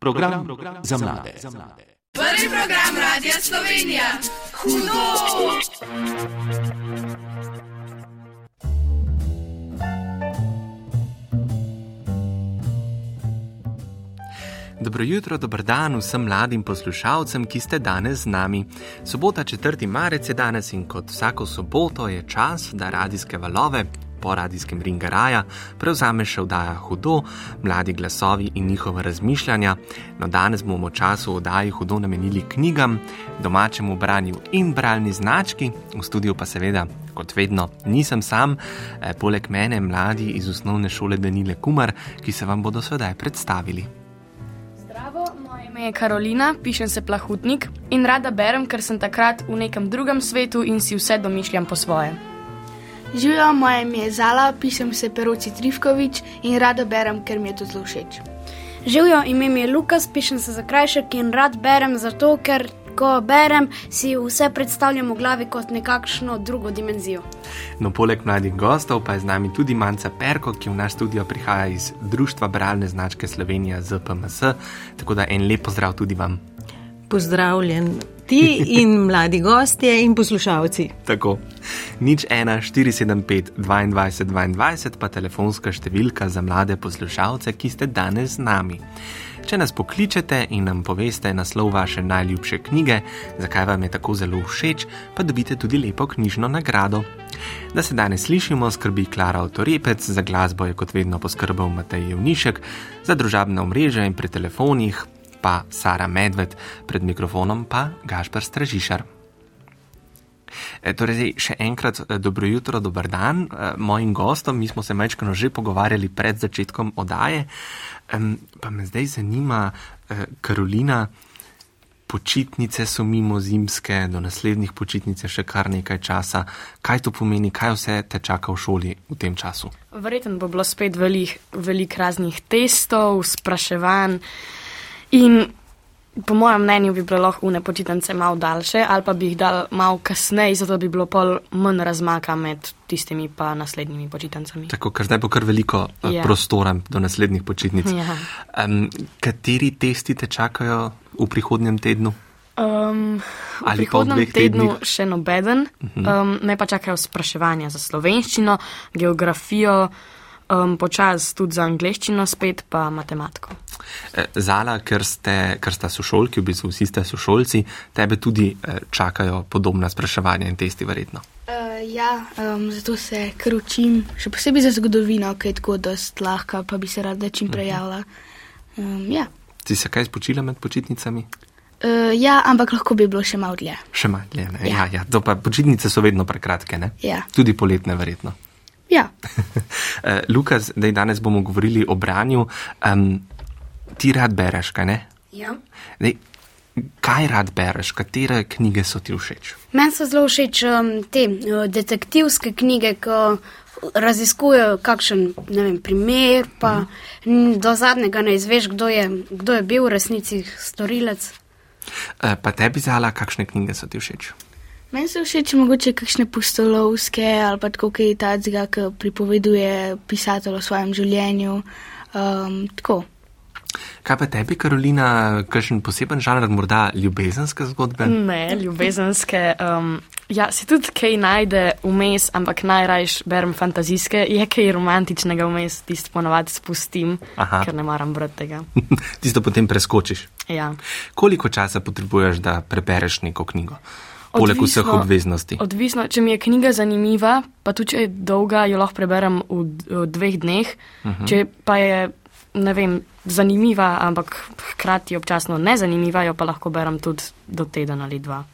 Program, program za mlade. Prvi program Radia Slovenija. Hudo! Dobro jutro, dober dan vsem mladim poslušalcem, ki ste danes z nami. Sobota 4. marec je danes in kot vsako soboto je čas, da radijske valove po radijskem ringaraja prevzame še vdaja hudo, mladi glasovi in njihova razmišljanja. No, danes bomo v času vdaji hudo namenili knjigam, domačemu branju in bralni znački, v studiu pa seveda, kot vedno, nisem sam, eh, poleg mene mladi iz osnovne šole Danile Kumar, ki se vam bodo sedaj predstavili. Ime je Karolina, pišem se Plahutnik in rada berem, ker sem takrat v nekem drugem svetu in si vse domišljam po svoje. Živijo, moje ime je Zala, pišem se Peroci Trifkovič in rada berem, ker mi je to zelo všeč. Živijo, ime mi je Lukas, pišem se za krajšek in rad berem zato, ker ko berem, si vse predstavljam v glavi kot nekakšno drugo dimenzijo. No, poleg mladih gostov pa je z nami tudi Manca Perko, ki v naš studio prihaja iz Društva Bralne značke Slovenija ZPMS. Tako da en lep pozdrav tudi vam. Pozdravljen ti in mladi gostje in poslušalci. Tako. Nič 1, 475, 22, 22, pa telefonska številka za mlade poslušalce, ki ste danes z nami. Če nas pokličete in nam poveste naslov vaše najljubše knjige, zakaj vam je tako zelo všeč, pa dobite tudi lepo knjižno nagrado. Da se danes slišimo, skrbi Klara Otorepec, za glasbo je kot vedno poskrbel Matej Jevnišek, za družabne omrežje in pri telefonih pa Sara Medved, pred mikrofonom pa Gašpar Stražišar. E, torej, še enkrat e, dobro jutro, dober dan e, mojim gostom. Mi smo se mečkano že pogovarjali pred začetkom odaje. Pa me zdaj zanima, Karolina, počitnice so mimo zimske, do naslednjih počitnic je še kar nekaj časa. Kaj to pomeni, kaj vse te čaka v šoli v tem času? Verjetno bo bilo spet velik, velik raznih testov, spraševanj. In po mojem mnenju bi bilo lahko une počitnice malo daljše, ali pa bi jih dal malo kasneje, zato bi bilo pol manj razmaka med tistimi pa naslednjimi počitnicami. Tako, ker zdaj bo kar veliko Ja. yeah. prostora do naslednjih počitnic. Ja. Um, kateri testi te čakajo v prihodnjem tednu? Um, v Ali prihodnem tednu tednih? še nobeden. Um, me pa čakajo spraševanja za slovenščino, geografijo, um, počas tudi za angliščino, spet pa matematiko. Eh, Zala, ker, ste, ker sta sošolki, v bistvu vsi ste sošolci, tebe tudi eh, čakajo podobna spraševanja in testi, verjetno. Uh, ja, um, zato se kar učim, še posebej za zgodovino, ki je tako dost lahka, pa bi se rada čim prej javila. Um, ja. Si se kaj spočila med počitnicami? Uh, ja, ampak lahko bi bilo še malo dlje. Še manj, ne? Ja, Ja. ja. To pa počitnice so vedno prekratke, ne? Ja. Tudi poletne, verjetno. Ja. Eh, Lukas, zdaj danes bomo govorili o branju. Um, ti rad bereš, kaj ne? Ja. Zdaj, kaj rad bereš, katere knjige so ti všeč? Meni so zelo všeč um, te uh, detektivske knjige, ki raziskujejo kakšen vem, primer, pa mm. do zadnjega ne izveš, kdo je, kdo je bil v resnici storilec. Eh, pa tebi zala, kakšne knjige so ti všeč? Meni so všeč mogoče kakšne pustolovske ali pa tako kaj tacga, ki pripoveduje pisatelj o svojem življenju. Um, tako. Kaj pa tebi, Karolina, kakšen poseben žanr, morda ljubezenske zgodbe? Ne, ljubezenske. Um, ja, se tudi kaj najde vmes, ampak najrajš berem fantazijske, je kaj romantičnega vmes, tisto ponavadi spustim, Aha. ker ne maram brati tega. Tisto potem preskočiš. Ja. Koliko časa potrebuješ, da prebereš neko knjigo? Poleg vseh Odvisno- obveznosti. Odvisno, če mi je knjiga zanimiva, pa tudi če je dolga, jo lahko preberem v, v dveh dneh. Uh Mhm. -huh. Če pa je, ne vem, zanimiva, ampak hkrati občasno nezanimiva, jo pa lahko berem tudi do teden ali dva.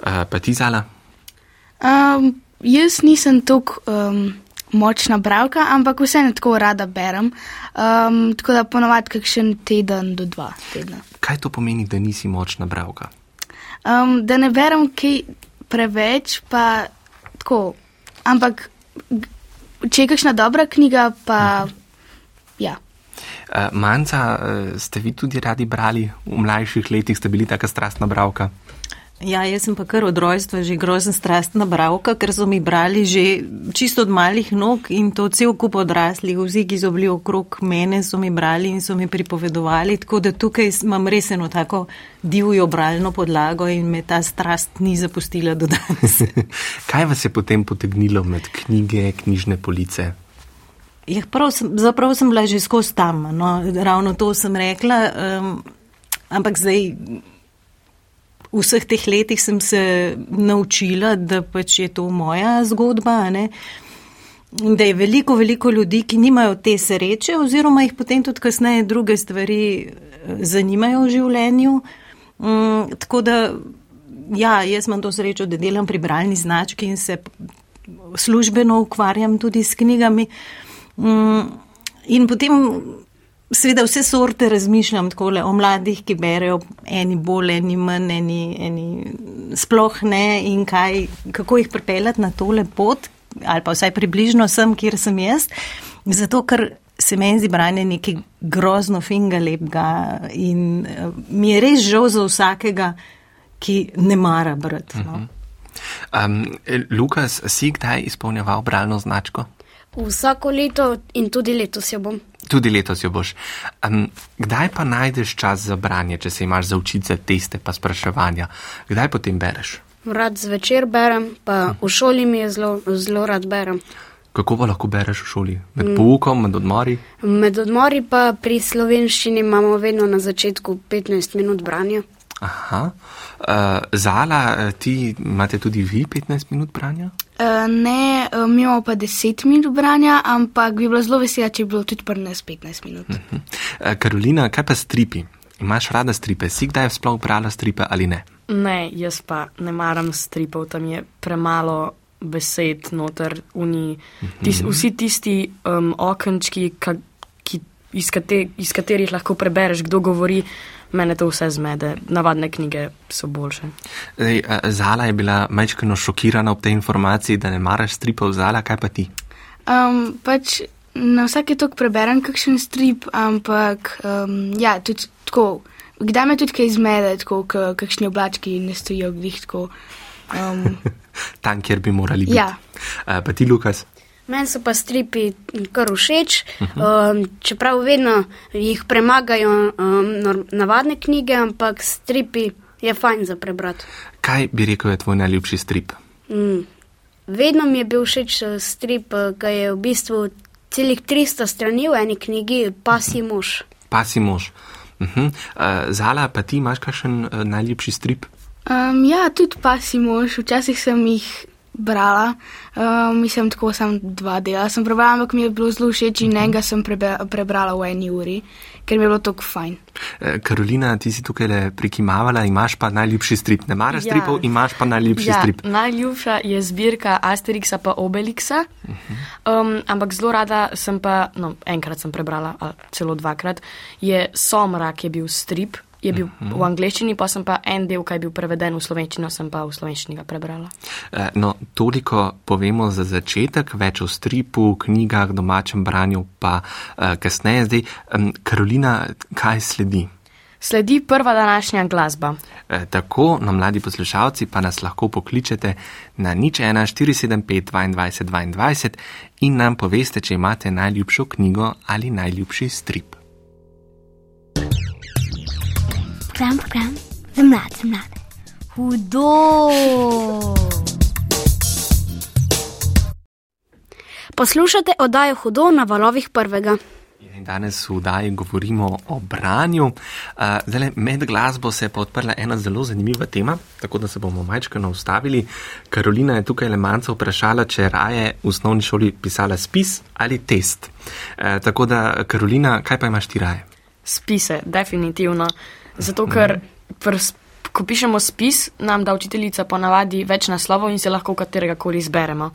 Uh, pa ti zala? Um, jaz nisem tako um, močna bralka, ampak vseeno tako rada berem. Um, tako da ponovadi kakšen teden do dva tedna. Kaj to pomeni, da nisi močna bralka? Um, da ne berem kaj preveč, pa tako. Ampak če je kakšna dobra knjiga, pa ja. Uh, Manca, uh, ste vi tudi radi brali v mlajših letih, ste bili taka strastna bralka? Ja, jaz sem pa kar od rojstva že grozen strastna bravka, ker so mi brali že čisto od malih nog in to cel kup odraslih, vsi, ki so bili okrog mene, so mi brali in so mi pripovedovali, tako da tukaj imam res eno tako divjo bralno podlago in me ta strast ni zapustila do danes. Kaj vas je potem potegnilo med knjige, knjižne police? Ja, prav sem, zaprav sem bila že skozi tam, no, ravno to sem rekla, um, ampak zdaj v vseh teh letih sem se naučila, da pač je to moja zgodba. Ne? Da je veliko, veliko ljudi, ki nimajo te sreče, oziroma jih potem tudi kasneje druge stvari eh, zanimajo v življenju. Um, tako da, ja, jaz imam to srečo, da delam pri bralni znački in se službeno ukvarjam tudi s knjigami. Um, in potem Sveda vse sorte razmišljam tako o mladih, ki berejo eni bolj, eni manj, eni, eni sploh ne in kaj, kako jih pripeljati na tole pot, ali pa vsaj približno sem, kjer sem jaz. Zato, ker se meni zdi branje nekaj grozno finga lepega in uh, mi je res žal za vsakega, ki ne mara brati. No. Um, Lukas, si kdaj izpolnjeval bralno značko? Vsako leto in tudi letos jo bom. Tudi letos jo boš. Um, kdaj pa najdeš čas za branje, če se imaš za učiti teste pa spraševanja? Kdaj potem bereš? Rad zvečer berem, pa v šoli mi je zelo, zelo rad berem. Kako pa lahko bereš v šoli? Med poukom, med odmori? Med odmori pa pri slovenščini imamo vedno na začetku 15 minut branja. Aha. Uh, Zala, ti imate tudi vi 15 minut branja? Uh, ne, uh, mi imamo pa 10 minut branja, ampak bi bilo zelo vesela, če bi bilo tudi pri nas 15 minut. Uh -huh. uh, Karolina, kaj pa stripi? Imaš rada stripe? Si kdaj sploh brala stripe ali ne? Ne, jaz pa ne maram stripov, tam je premalo besed noter, uni, tis, vsi tisti um, okenčki, ka, ki, iz, kate, iz katerih lahko prebereš, kdo govori. Mene to vse zmede, navadne knjige so boljše. Zdaj, Zala je bila majčkano šokirana ob tej informaciji, da ne maraš stripov, Zala, kaj pa ti? Um, pač na vsake tok preberem kakšen strip, ampak um, ja, tudi tako. Kdaj me tudi kaj zmede, tako kakšni oblački ne stojijo glih tako. Um, Tam, kjer bi morali biti. Ja. Uh, pa ti, Lukas? Meni so pa stripi kar všeč, um, čeprav vedno jih premagajo um, navadne knjige, ampak stripi je fajn za prebrati. Kaj bi rekel, je tvoj najljubši strip? Mm. Vedno mi je bil všeč strip, ki je v bistvu celih 300 strani v eni knjigi, pa si mož. Pa si mož. Uh -huh. uh, Zala, pa ti imaš kakšen uh, najljubši strip? Um, ja, tudi pa si mož, včasih sem jih brala, um, mislim, tako sem dva dela sem prebrala, ampak mi je bilo zelo všeč in enega sem prebe, prebrala v eni uri, ker mi je bilo tako fajn. Karolina, ti si tukaj le prikimavala, imaš pa najljubši strip. Ne maraš ja. stripov, imaš pa najljubši ja, strip. Najljubša je zbirka Asterixa pa Obelixa, um, ampak zelo rada sem pa, no, enkrat sem prebrala, celo dvakrat, je Somrak je bil strip. Je bil uh -huh. v angleščini, pa sem pa en del, ki je bil preveden v slovenščino, sem pa v slovenščini ga prebrala. No, toliko povemo za začetek, več o stripu, knjigah, domačem branju, pa uh, kasneje. Zdaj, Karolina, kaj sledi? Sledi prva današnja glasba. E, tako, no, mladi poslušalci pa nas lahko pokličete na nič 1475 22 22 in nam poveste, če imate najljubšo knjigo ali najljubši strip. Program, program za mlade, za mlade. Hudo! Poslušate oddajo Hudo na valovih prvega. In danes v oddaji govorimo o branju. Zdaj, med glasbo se je pa odprla ena zelo zanimiva tema, tako da se bomo majčkano ustavili. Karolina je tukaj le manjca vprašala, če raje v osnovni šoli pisala spis ali test. E, tako da, Karolina, kaj pa imaš ti raje? Spise, definitivno. Zato, ker prs, ko pišemo spis, nam da učiteljica ponavadi več naslovov in se lahko katerega koli izberemo.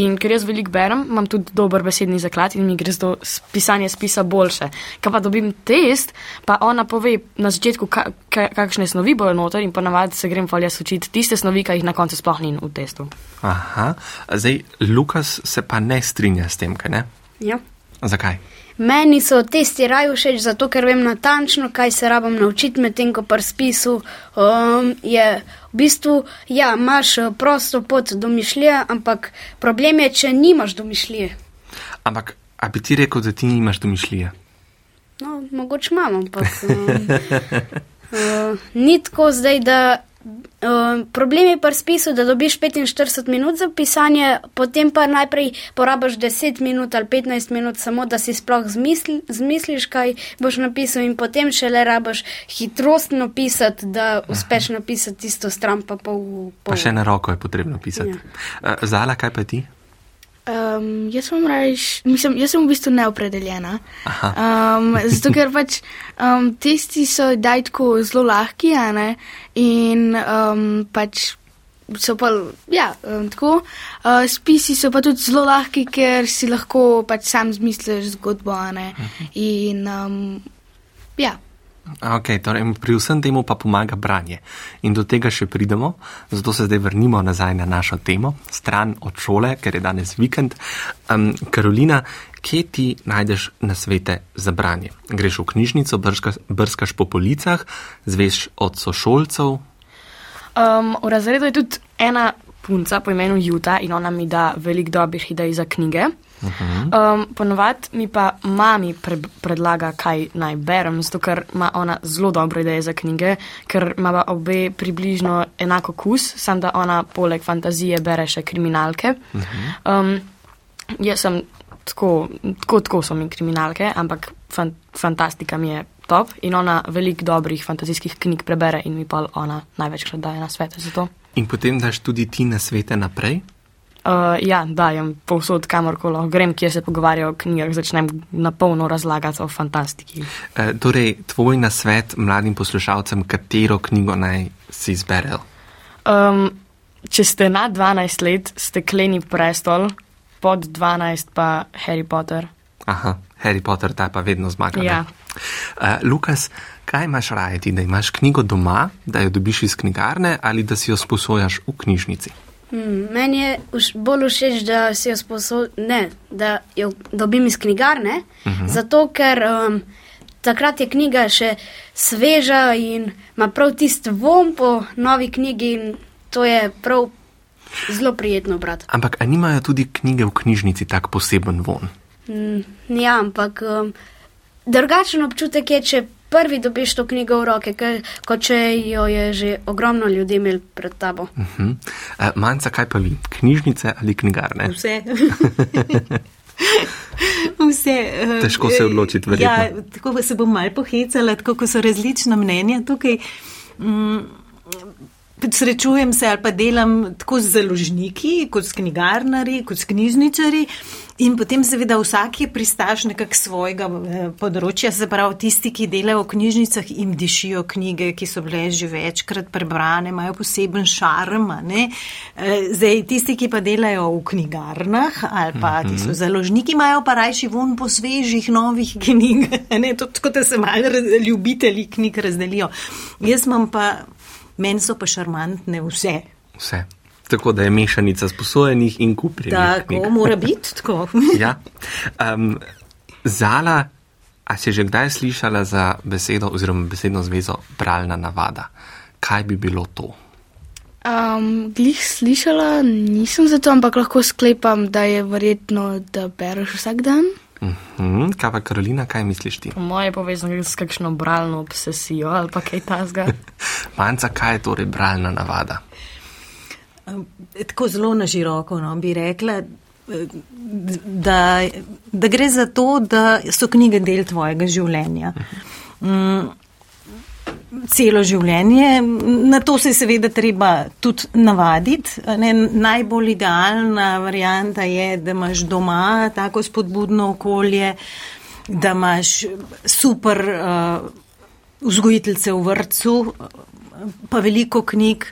In ker jaz veliko berem, imam tudi dober besedni zaklad in mi gre za pisanje spisa boljše. Kaj pa dobim test, pa ona pove na začetku, ka, ka, kakšne snovi bojo noter in ponavadi se grem falja učiti tiste snovi, ki jih na koncu sploh ni v testu. Aha, zdaj Lukas se pa ne strinja s tem, kaj ne? Ja. Zakaj? Meni so testi raj všeč, zato ker vem natančno, kaj se rabim naučiti, medtem ko pri spisu um, je v bistvu, ja, imaš eh, prosto pot domišljije, ampak problem je, če nimaš domišljije. Ampak, a bi ti rekel, da ti nimaš domišljije? No, mogoče imam, ampak um, uh, ni tako zdaj, da. Uh, problem je pri spisu, da dobiš 45 minut za pisanje, potem pa najprej porabiš 10 minut ali 15 minut, samo da si sploh zmisli, zmisliš, kaj boš napisal, in potem šele rabiš hitrostno pisati, da uspeš napisati tisto stran, pa pol. pol. Pa še na roko je potrebno pisati. Ja. Ja. Zala, kaj pa ti? Um, jaz sem rajš, mislim, jaz sem v bistvu neopredeljena. Um, zato, ker pač um, testi so daj tako zelo lahki, a ne, in um, pač so pa, ja, um, tako. Uh, spisi so pa tudi zelo lahki, ker si lahko pač sam zmisliš zgodbo, a ne. In, um, ja. Okay, torej, pri vsem temu pa pomaga branje. In do tega še pridemo, zato se zdaj vrnimo nazaj na našo temo, stran od šole, ker je danes vikend. Um, Karolina, kje ti najdeš nasvete za branje? Greš v knjižnico, brskaš, brskaš po policah, zveš od sošolcev. Um, v razredu je tudi ena punca po imenu Juta in ona mi da veliko dobrih idej za knjige. Um, Ponovadi mi pa mami pre predlaga, kaj naj berem, zato ker ima ona zelo dobre ideje za knjige, ker ima obe približno enako kus, samo da ona poleg fantazije bere še kriminalke. Um, jaz sem tako, tako, tako so mi kriminalke, ampak fan, fantastika mi je top in ona veliko dobrih fantazijskih knjig prebere in mi pa ona največkrat daje na svete za to. In potem daš tudi ti nasvete naprej. Uh, ja, dajem povsod, kamorkoli grem, kjer se pogovarjajo o knjigah, začnem na polno razlagati o fantastiki. E, torej, tvoj nasvet mladim poslušalcem, katero knjigo naj si izberejo? Um, če ste na 12 let, stekleni prestol, pod 12 pa Harry Potter. Aha, Harry Potter, ta pa vedno zmaga. Ja. Uh, Lukas, kaj imaš raje ti, da imaš knjigo doma, da jo dobiš iz knjigarne ali da si jo sposojaš v knjižnici? Hmm, meni je už, bolj všeč, da si jo sposob, ne, da jo dobim iz knjigarne, uh -huh. zato ker um, takrat je knjiga še sveža in ima prav tisti vom po novi knjigi in to je prav zelo prijetno brati. Ampak ali nimajo tudi knjige v knjižnici tak poseben von? Hmm, ja, ampak um, drugačen občutek je, če prvi dobiš to knjigo v roke, ke- kot če jo je že ogromno ljudi imel pred tabo. Uh -huh. uh, Manca, kaj pa vi? Knjižnice ali knjigarne? Vse. Vse, eh, Težko se odločiti, verjetno. Ja, tako se bom mal pohecala, tako ko so različna mnenja tukaj. Mm, Srečujem se ali pa delam tako z založniki, kot s knjigarnari, kot s knjižničari. In potem, seveda, vsak je pristaš nekak svojega eh, področja, se pravi, tisti, ki delajo v knjižnicah, jim dišijo knjige, ki so bile že večkrat prebrane, imajo poseben šarm. ne. Eh, Zdaj, tisti, ki pa delajo v knjigarnah ali pa ti so založniki, imajo pa rajši von po svežih, novih knjig. Ne, to, tako da se malo ljubitelji knjig razdelijo. Jaz imam pa, meni so pa šarmantne vse. Vse. Tako da je mešanica sposojenih in kupljenih. Tako knjig. mora biti, tako. Ja. Um, Zala, a si že kdaj slišala za besedo oziroma besedno zvezo bralna navada? Kaj bi bilo to? Um, glih slišala, nisem zato, ampak lahko sklepam, da je verjetno, da bereš vsak dan. Mhm, kaj pa Karolina, kaj misliš ti? Po moje je povezano s kakšno bralno obsesijo ali pa kaj tasga. Manca, kaj je torej bralna navada? Tako zelo na široko no, bi rekla, eh, da, da gre za to, da so knjige del tvojega življenja. Mm, Celo življenje, na to se je seveda treba tudi navaditi. Ne, najbolj idealna varijanta je, da imaš doma tako spodbudno okolje, da imaš super uh, vzgojiteljce v vrtu, pa veliko knjig,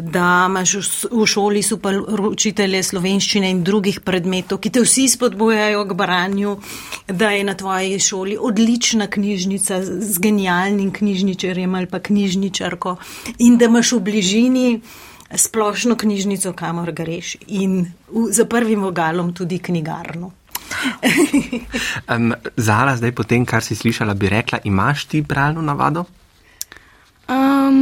da imaš v, šoli super učitelje slovenščine in drugih predmetov, ki te vsi spodbujajo k branju, da je na tvoji šoli odlična knjižnica z genialnim knjižničarjem ali pa knjižničarko in da imaš v bližini splošno knjižnico, kamor greš in v, za prvim vogalom tudi knjigarno. Um, Zala, zdaj po tem, kar si slišala, bi rekla, imaš ti bralno navado? Um,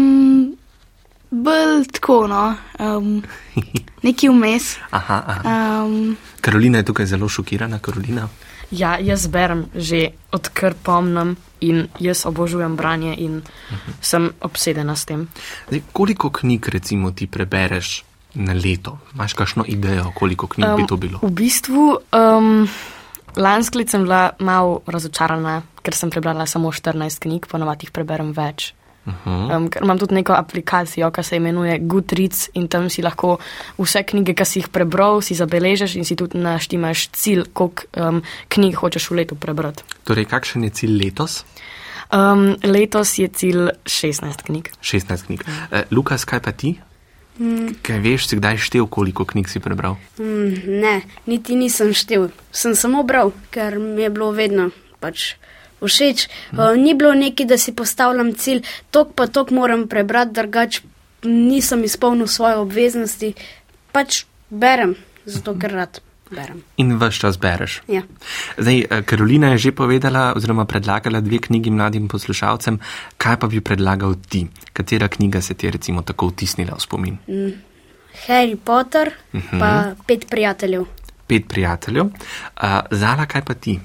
bolj tako, no, um, neki vmes. Aha, aha. Um, Karolina je tukaj zelo šokirana. Karolina. Ja, jaz berem že odkar pomnim in jaz obožujem branje in sem obsedena s tem. Zdaj, koliko knjig recimo ti prebereš na leto? Imaš kakšno idejo, koliko knjig um, bi to bilo? V bistvu, um, lansko leto sem bila malo razočarana, ker sem prebrala samo 14 knjig, ponovadi jih preberem več. Uh -huh. Um, ker imam tudi neko aplikacijo, ki se imenuje Goodreads in tam si lahko vse knjige, ki si jih prebral, si zabeležiš in si tudi naštimaš cilj, koliko um, knjig hočeš v letu prebrati. Torej, kakšen je cilj letos? Um, letos je cilj 16 knjig. 16 knjig. Uh, Lukas, kaj pa ti? Mm. Kaj veš, si kdaj štev, koliko knjig si prebral? Mm, ne, niti nisem štev. Sem samo bral, ker mi je bilo vedno pač všeč. Mm. Uh, ni bilo neki, da si postavljam cilj, tok pa tok moram prebrati, drugač nisem izpolnil svoje obveznosti. Pač berem, zato ker rad berem. In vse čas bereš. Ja. Zdaj, eh, Karolina je že povedala, oziroma predlagala dve knjigi mladim poslušalcem. Kaj pa bi predlagal ti? Katera knjiga se ti je recimo tako vtisnila v spomin? Mm. Harry Potter, uh -huh. pa pet prijateljev. Pet prijateljev. Uh, Zala, kaj pa ti?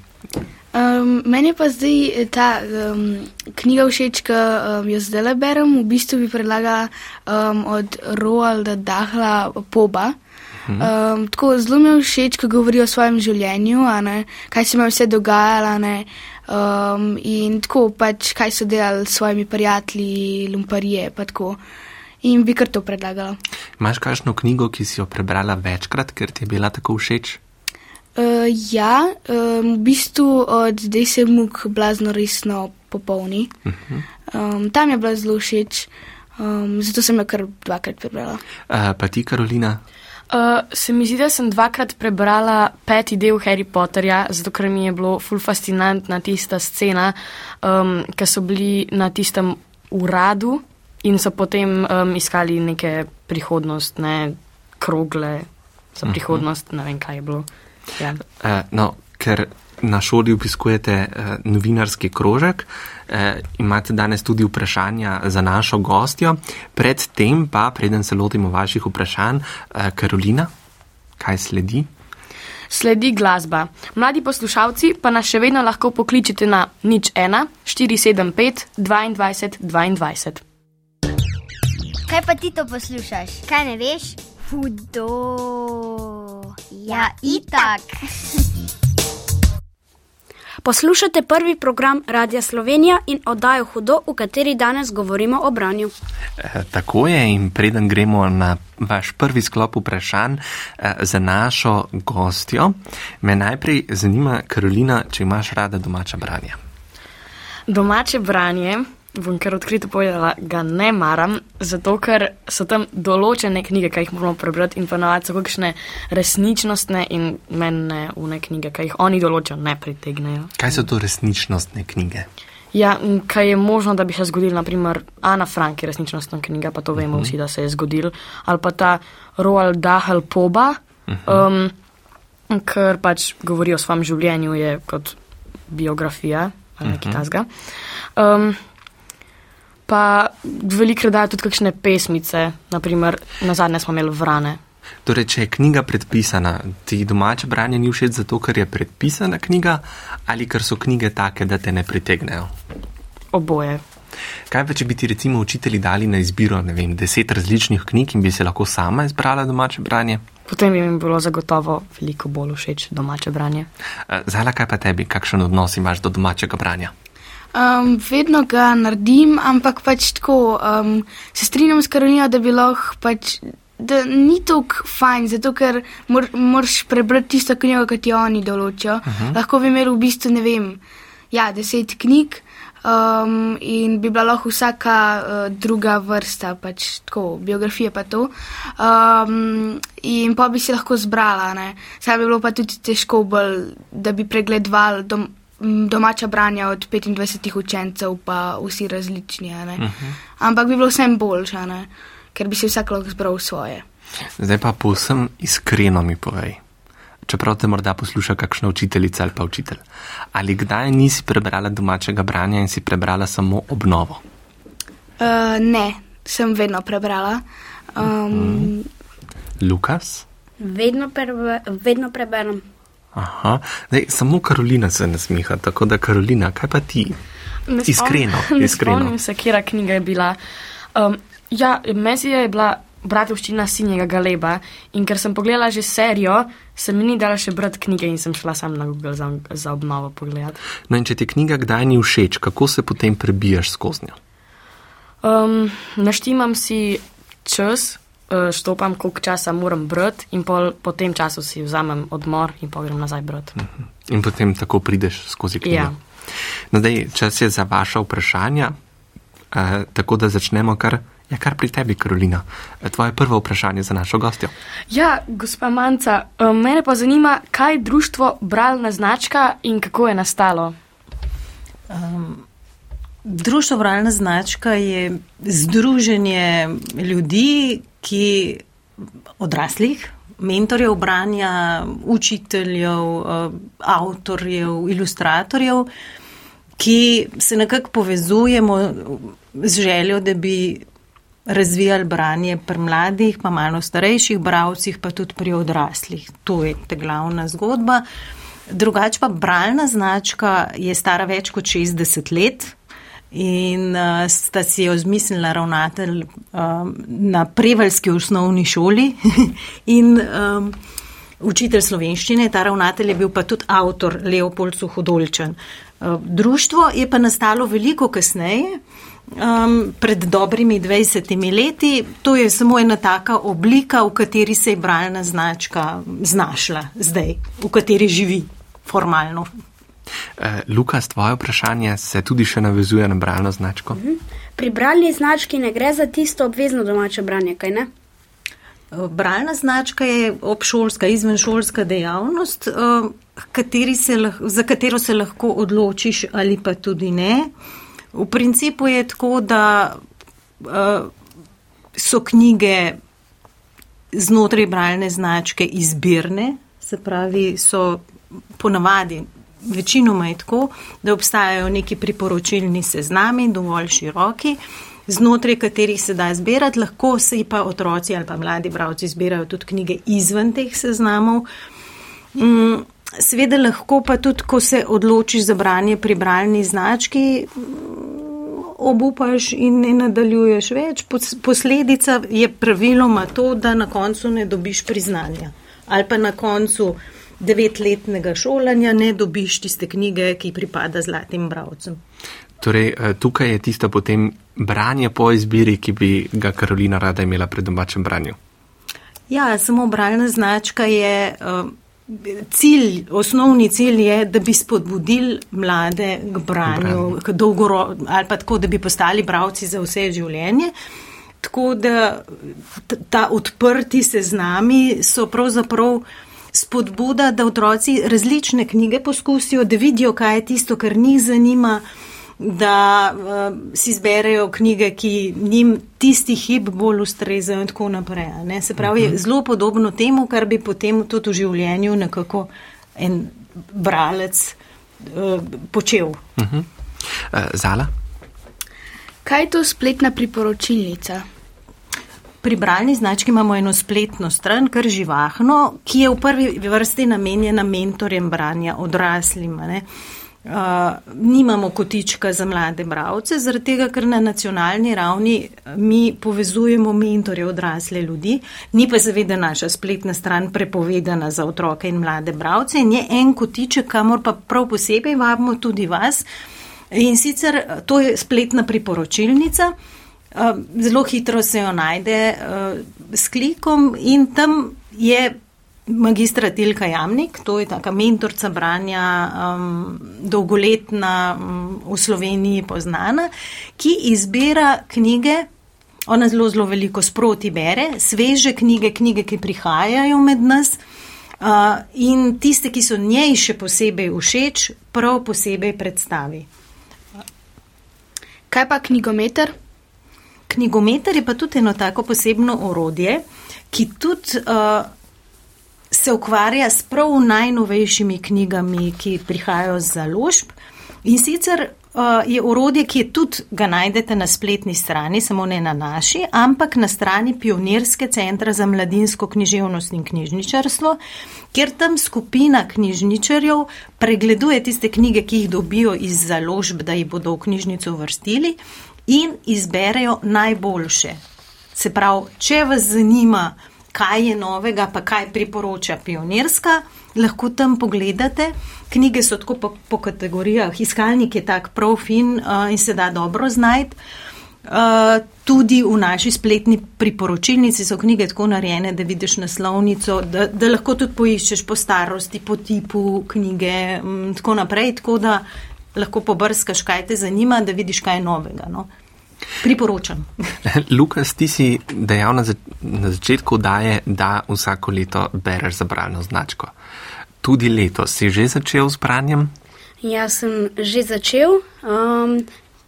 Um, meni pa zdaj ta um, knjiga všeč, ki um, jo zdaj berem. V bistvu bi predlagala um, od Roalda Dahla Poba. Um, tako zelo mi je všeč, ko govori o svojem življenju, kaj se mi je vse dogajalo um, in tako pač, kaj so delali s svojimi prijatelji, lumparije. In bi kar to predlagala. Imáš kakšno knjigo, ki si jo prebrala večkrat, ker ti je bila tako všeč? Uh, ja, um, v bistvu od zdaj se muk blazno resno popolni. Uh -huh. um, tam je bila zelo všeč, um, zato sem jo kar dvakrat prebrala. Uh, pa ti, Karolina? Uh, se mi zdi, da sem dvakrat prebrala peti del Harry Potterja, zato ker mi je bilo ful fascinantna tista scena, um, ki so bili na tistem uradu in so potem um, iskali neke prihodnostne krogle za prihodnost, uh -huh. ne vem, kaj je bilo. Ja. Uh, no, ker na šoli obiskujete uh, novinarski krožek, uh, imate danes tudi vprašanja za našo gostjo. Predtem pa, preden se lotimo vaših vprašanj, uh, Karolina, kaj sledi? Sledi glasba. Mladi poslušalci pa nas še vedno lahko pokličete na nič 1 475 22 22. Kaj pa ti to poslušaš? Kaj ne veš? Hudo. Ja, itak. Poslušate prvi program Radia Slovenija in oddajo Hudo, v kateri danes govorimo o branju. E, tako je, in preden gremo na vaš prvi sklop vprašanj e, za našo gostjo, me najprej zanima, Karolina, če imaš rada domača branja. Domače branje bom kar odkrito povedala, ga ne maram, zato ker so tam določene knjige, ki jih moramo prebrati, in ponovadi so kakšne resničnostne in menne une knjige, ki jih oni določijo, ne pritegnejo. Kaj so to resničnostne knjige? Ja, kaj je možno, da bi se zgodil, naprimer, Ana Frank je resničnostna knjiga, pa to vemo uh -huh. vsi, da se je zgodil, ali pa ta Roald Dahl Poba, uh -huh. um, ker pač govori o svojem življenju, je kot biografija ali nekaj uh -huh. tasga. Um, pa veliko dajo tudi kakšne pesmice, naprimer na zadnje smo imeli vrane. Torej, če je knjiga predpisana, ti domače branje ni všeč zato, ker je predpisana knjiga ali ker so knjige take, da te ne pritegnejo? Oboje. Kaj pa, če bi ti recimo učitelji dali na izbiro, ne vem, deset različnih knjig in bi se lahko sama izbrala domače branje? Potem bi mi bilo zagotovo veliko bolj všeč domače branje. Eh, Zala, kaj pa tebi, kakšen odnos imaš do domačega branja? Um, vedno ga naredim, ampak pač tako um, se strinjam s Karolino, da bi lahko pač. Da ni tako fajn, zato ker mor, moraš prebrati tisto knjigo, ki ti oni določijo. Uh -huh. Lahko bi imel v bistvu, ne vem, ja, deset knjig um, in bi bila lahko vsaka uh, druga vrsta, pač tako, biografije pa to. Um, in pa bi si lahko zbrala, ne. Saj bi bilo pa tudi težko bolj, da bi pregledoval dom domača branja od 25 učencev, pa vsi različni. Uh -huh. Ampak bi bilo vsem boljše, ker bi si vsak lahko zbral svoje. Zdaj pa povsem iskreno mi povej. čeprav te morda posluša kakšna učiteljica ali pa učitelj. Ali kdaj nisi prebrala domačega branja in si prebrala samo obnovo? Uh, ne, sem vedno prebrala. Um, Lukas? Vedno, prebe, vedno preberem. Aha, Zdaj, samo Karolina se ne smiha, tako da Karolina, kaj pa ti? Ne Iskreno, ne iskreno. Spomnim se, kera knjiga je bila. Um, ja, Mesija je bila bratovščina sinjega galeba in ker sem pogledala že serijo, se mi ni dala še brati knjige in sem šla sam na Google za, za obnovo pogledati. No in če ti knjiga kdaj ni všeč, kako se potem prebijaš skozi njo? Um, naštimam si čas, štopam, koliko časa moram brati in pol, po tem času si vzamem odmor in pa grem nazaj brati. In potem tako prideš skozi knjigo. Ja. No, zdaj, čas je za vaša vprašanja, eh, tako da začnemo kar, ja, kar pri tebi, Karolina. Eh, Tvoje prvo vprašanje za našo gostjo. Ja, gospa Manca, um, mene pa zanima, kaj je društvo Bralna značka in kako je nastalo. Društvo Vralna značka je združenje ljudi, ki odraslih, mentorjev branja, učiteljev, eh, avtorjev, ilustratorjev, ki se nekako povezujemo z željo, da bi razvijali branje pri mladih, pa malo starejših bravcih, pa tudi pri odraslih. To je ta glavna zgodba. Drugače pa bralna značka je stara več kot 60 let. In uh, sta si jo zmislila ravnatelj um, na prevaljski osnovni šoli in um, učitelj slovenščine. Ta ravnatelj je bil pa tudi avtor Leopold Suhodolčen. Uh, društvo je pa nastalo veliko kasneje, um, pred dobrimi 20 leti. To je samo ena taka oblika, v kateri se je bralna značka znašla zdaj, v kateri živi formalno. Eh, Lukas, tvoje vprašanje se tudi še navezuje na bralno značko. Pri bralni znački ne gre za tisto obvezno domače branje, kaj ne? Bralna značka je obšolska, izvenšolska dejavnost, eh, kateri se lah- za katero se lahko odločiš ali pa tudi ne. V principu je tako, da eh, so knjige znotraj bralne značke izbirne, se pravi, so ponavadi, večinoma je tako, da obstajajo neki priporočilni seznami, dovolj široki, znotraj katerih se da zbirati, lahko se pa otroci ali pa mladi bravci zbirajo tudi knjige izven teh seznamov. Mm, Seveda lahko pa tudi, ko se odločiš za branje pri bralni znački, obupaš in ne nadaljuješ več. Pos- Posledica je praviloma to, da na koncu ne dobiš priznanja. Ali pa na koncu devetletnega šolanja ne dobiš tiste knjige, ki pripada zlatim bravcem. Torej, eh, tukaj je tisto potem branje po izbiri, ki bi ga Karolina rada imela pri domačem branju. Ja, samo bralna značka je. Uh, Cilj, osnovni cilj je, da bi spodbudili mlade k branju, k dolgoro, ali pa tako, da bi postali bravci za vse življenje. Tako da ta odprti seznami so pravzaprav spodbuda, da otroci različne knjige poskusijo, da vidijo, kaj je tisto, kar njih zanima, da uh, si zberejo knjige, ki njim tisti hip bolj ustrezajo in tako naprej. a Ne? Se pravi, je zelo podobno temu, kar bi potem tudi v življenju nekako en bralec uh, počel. Uh -huh. uh, Zala? Kaj je to spletna priporočilnica? Pri bralni znački imamo eno spletno stran, kar živahno, ki je v prvi vrsti namenjena mentorjem branja odraslim. ne. Uh, nimamo kotička za mlade bravce, zaradi tega, ker na nacionalni ravni mi povezujemo mentorje odrasle ljudi, ni pa seveda naša spletna stran prepovedana za otroke in mlade bravce in je en kotiček, kamor pa prav posebej vabimo tudi vas. In sicer eh, to je spletna priporočilnica. Uh, Zelo hitro se jo najde uh, s klikom in tam je magistra Tilka Jamnik, to je taka mentorca branja, um, dolgoletna um, v Sloveniji poznana, ki izbira knjige, ona zelo, zelo veliko sproti bere, sveže knjige, knjige, ki prihajajo med nas. Uh, in tiste, ki so njej še posebej všeč, prav posebej predstavi. Kaj pa knjigometer? Knjigometer je pa tudi eno tako posebno orodje, ki tudi uh, se ukvarja s prav najnovejšimi knjigami, ki prihajajo z založb. In sicer uh, je urodje, ki je tudi ga najdete na spletni strani, samo ne na naši, ampak na strani Pionirske centra za mladinsko književnost in knjižničarstvo, kjer tam skupina knjižničarjev pregleduje tiste knjige, ki jih dobijo iz založb, da jih bodo v knjižnico vrstili in izberejo najboljše. Se pravi, če vas zanima, kaj je novega, pa kaj priporoča pionirska, lahko tam pogledate. Knjige so tako po, po kategorijah, iskalnik je tak prav fin uh, in se da dobro znajti. Uh, tudi v naši spletni priporočilnici so knjige tako narejene, da vidiš naslovnico, da, da lahko tudi poiščeš po starosti, po tipu knjige in um, tako naprej, tako da lahko pobrskaš, kaj te zanima, da vidiš kaj novega. No. Priporočam. Lukas, ti si dejal na, zač na začetku, da je, da vsako leto bereš za bralno značko. Tudi letos si že začel s branjem? Jaz sem že začel, um,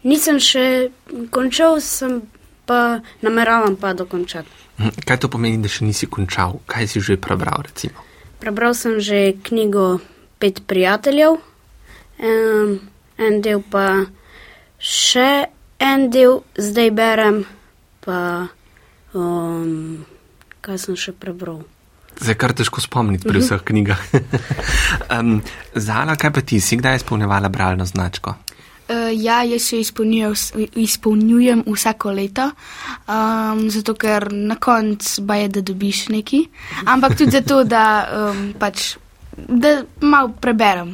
nisem še končal, sem pa nameravam pa dokončati. Hm, kaj to pomeni, da še nisi končal? Kaj si že prebral? Recimo? Prebral sem že knjigo Pet prijateljev, um, en del pa še en del zdaj berem, pa um, kaj sem še prebral. Zdaj kar težko spomniti pri vseh knjigah. um, Zala, kaj pa ti, si kdaj izpolnjevala bralno značko? Uh, ja, jaz se izpolnjujem vsako leto, um, zato ker na koncu baje, da dobiš neki, ampak tudi zato, da um, pač. Da malo preberem.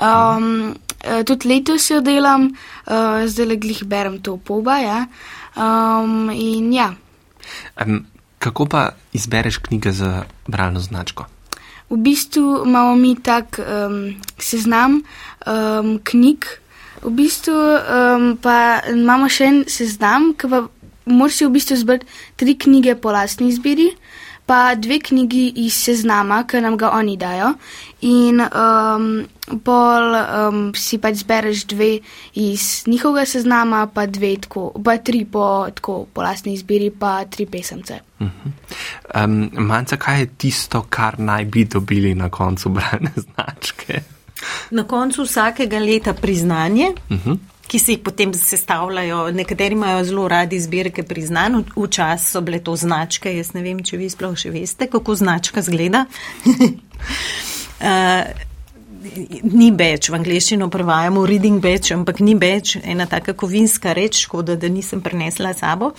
Um, Eh, tudi letos jo delam, uh, zdaj le glih berem to poba. Ja. Um, in ja. Um, kako pa izbereš knjige za bralno značko? V bistvu imamo mi tak um, seznam um, knjig, v bistvu um, pa imamo še en seznam, ki pa moraš v bistvu zbrati tri knjige po lastni izbiri pa dve knjigi iz seznama, ki nam ga oni dajo. In um, pol um, si pač zbereš dve iz njihovega seznama, pa dve, tako, pa tri po, tako, po lastni izbiri, pa tri pesemce. Uh -huh. um, Manca, kaj je tisto, kar naj bi dobili na koncu brane značke? Na koncu vsakega leta priznanje. Uh -huh ki se jih potem sestavljajo. Nekateri imajo zelo radi zbirke priznanj, včasih so bile to značke. Jaz ne vem, če vi sploh še veste, kako značka zgleda. uh, Ni več, v angliščino prevajamo reading več, ampak ni več ena taka kovinska reč, škoda, da nisem prenesla sabo.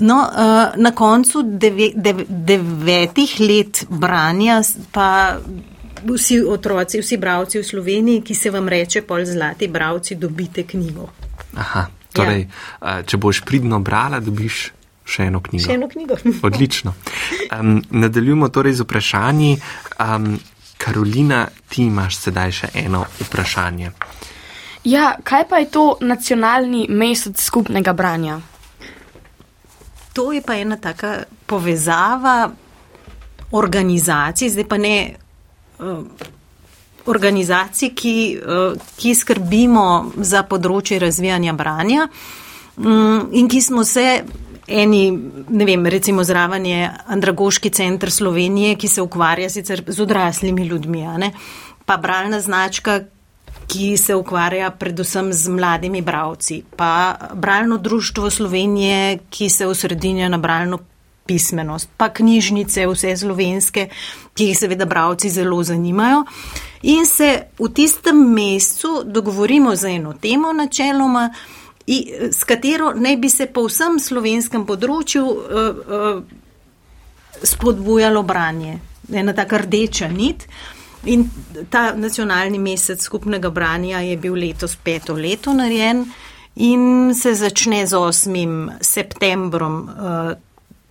No, uh, na koncu deve, deve, devetih let branja pa vsi otroci, vsi bravci v Sloveniji, ki se vam reče, pol zlati bravci, dobite knjigo. Aha, torej, ja. če boš pridno brala, dobiš še eno knjigo. Še eno knjigo. Odlično. Um, nadaljujemo torej z vprašanji. Um, Karolina, ti imaš sedaj še eno vprašanje. Ja, kaj pa je to nacionalni mesec skupnega branja? To je pa ena taka povezava organizacij, zdaj pa ne organizacij, ki, uh, ki skrbimo za področje razvijanja branja um, in ki smo se. Eni, ne vem, recimo zraven je Andragoški center Slovenije, ki se ukvarja sicer z odraslimi ljudmi, pa bralna značka, ki se ukvarja predvsem z mladimi bravci, pa bralno društvo Slovenije, ki se osredinja na bralno pismenost, pa knjižnice, vse slovenske, ki jih seveda bravci zelo zanimajo. In se v tistem mesecu dogovorimo za eno temo načeloma, s katero naj bi se po vsem slovenskem področju uh, uh, spodbujalo branje. Ena taka rdeča nit. In ta nacionalni mesec skupnega branja je bil letos peto leto narejen in se začne z 8. septembrom. Uh,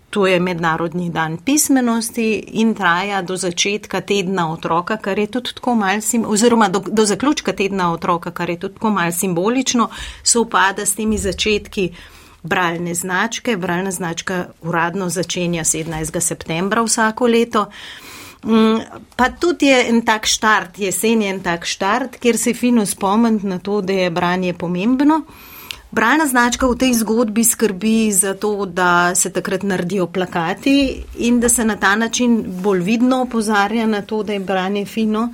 To je mednarodni dan pismenosti in traja do začetka tedna otroka, kar je tudi tako malce, oziroma do, do zaključka tedna otroka, kar je tudi tako malce simbolično, se upada s temi začetki bralne značke. Bralna značka uradno začenja 17. septembra vsako leto. Mm, pa tudi je en tak štart, jesen je en tak štart, kjer se fino spomniti na to, da je branje pomembno. Bralna značka v tej zgodbi skrbi za to, da se takrat naredijo plakati in da se na ta način bolj vidno opozarja na to, da je branje fino.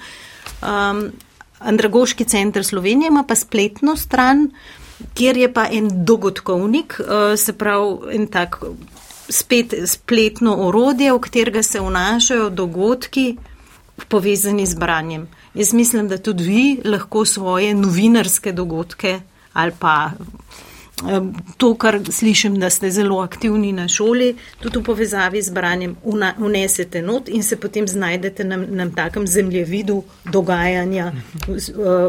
Um, Andragoški center Slovenije ima pa spletno stran, kjer je pa en dogodkovnik, uh, se pravi en tak spet spletno orodje, v katerega se vnašajo dogodki povezani z branjem. Jaz mislim, da tudi vi lahko svoje novinarske dogodke ali pa to, kar slišim, da ste zelo aktivni na šoli, tudi v povezavi z branjem, unesete not in se potem znajdete na, na takem zemljevidu dogajanja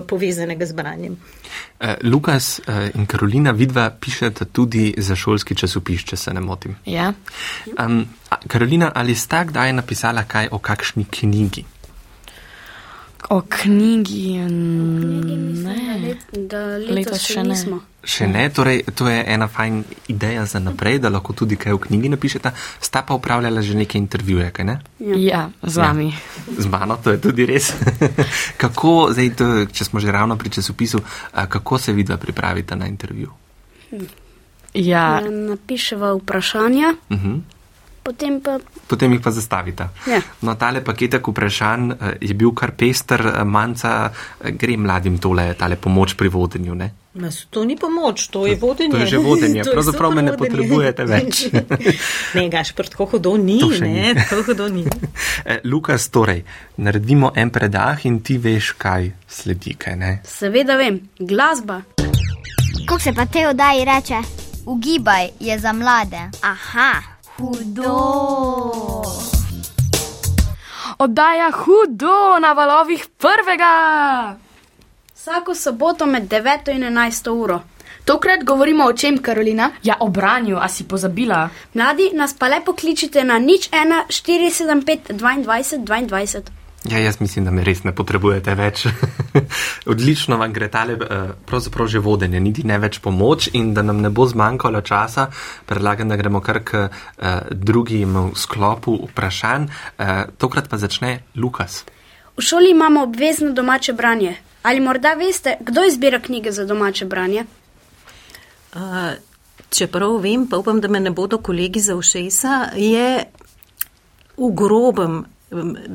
povezanega z branjem. Uh, Lukas uh, in Karolina, vidva pišete tudi za šolski časopis, če se ne motim. Ja. Um, Karolina, ali sta kdaj napisala kaj o kakšni knjigi? O knjigi, ne, da letos še ne. Nismo. Še ne, torej to je ena fajn ideja za naprej, da lahko tudi kaj v knjigi napišete. Sta pa upravljala že neke intervjuje, kaj ne? Ja, ja z vami. Ja. Z mano, to je tudi res. kako, zdaj, to, če smo že ravno pri časopisu, kako se vidva pripravite na intervju? Ja. ja napiševa vprašanja. Uh mhm. -huh potem pa. Potem jih pa zastavite. Ja. No, tale paketek vprašanj eh, je bil kar pester, eh, manjca, eh, gre mladim tole, tale pomoč pri vodenju. Ne? Mas, to ni pomoč, to je vodenje. To je že vodenje, pravzaprav me ne potrebujete več. ne, gaš, tako hudo ni, ne, tako hudo ni. Lukas, torej, naredimo en predah in ti veš, kaj sledi, kaj ne? Seveda vem, glasba. Kako se pa te oddaji reče? Ugibaj je za mlade. Aha hudo. Oddaja hudo na valovih prvega. Vsako soboto med 9 in 11 uro. Tokrat govorimo o čem, Karolina? Ja, o branju, a si pozabila. Mladi, nas pa le pokličite na nič 1 475 22 22. Ja, jaz mislim, da me res ne potrebujete več. Odlično vam gre tale, eh, pravzaprav že vodenje, niti ne več pomoč in da nam ne bo zmanjkalo časa, predlagam, da gremo kar k uh, drugim sklopu vprašanj. Uh, tokrat pa začne Lukas. V šoli imamo obvezno domače branje. Ali morda veste, kdo izbira knjige za domače branje? Uh, čeprav vem, pa upam, da me ne bodo kolegi za ušesa, je v grobem